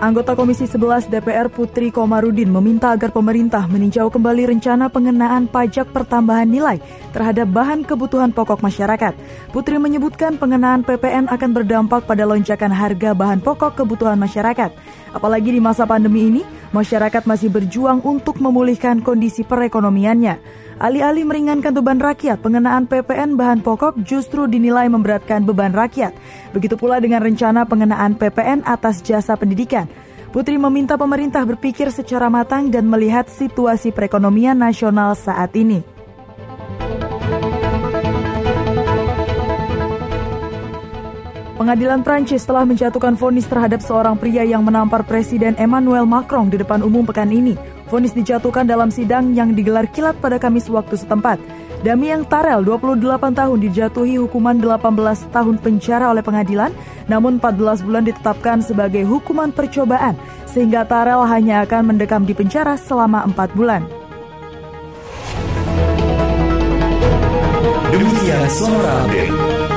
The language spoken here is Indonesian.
Anggota Komisi 11 DPR Putri Komarudin meminta agar pemerintah meninjau kembali rencana pengenaan pajak pertambahan nilai terhadap bahan kebutuhan pokok masyarakat. Putri menyebutkan pengenaan PPN akan berdampak pada lonjakan harga bahan pokok kebutuhan masyarakat. Apalagi di masa pandemi ini, masyarakat masih berjuang untuk memulihkan kondisi perekonomiannya. Alih-alih meringankan beban rakyat, pengenaan PPN bahan pokok justru dinilai memberatkan beban rakyat. Begitu pula dengan rencana pengenaan PPN atas jasa pendidikan. Putri meminta pemerintah berpikir secara matang dan melihat situasi perekonomian nasional saat ini. Pengadilan Prancis telah menjatuhkan vonis terhadap seorang pria yang menampar Presiden Emmanuel Macron di depan umum pekan ini. Vonis dijatuhkan dalam sidang yang digelar kilat pada Kamis waktu setempat. Damian Tarel, 28 tahun, dijatuhi hukuman 18 tahun penjara oleh pengadilan, namun 14 bulan ditetapkan sebagai hukuman percobaan, sehingga Tarel hanya akan mendekam di penjara selama 4 bulan. Demikian suara update.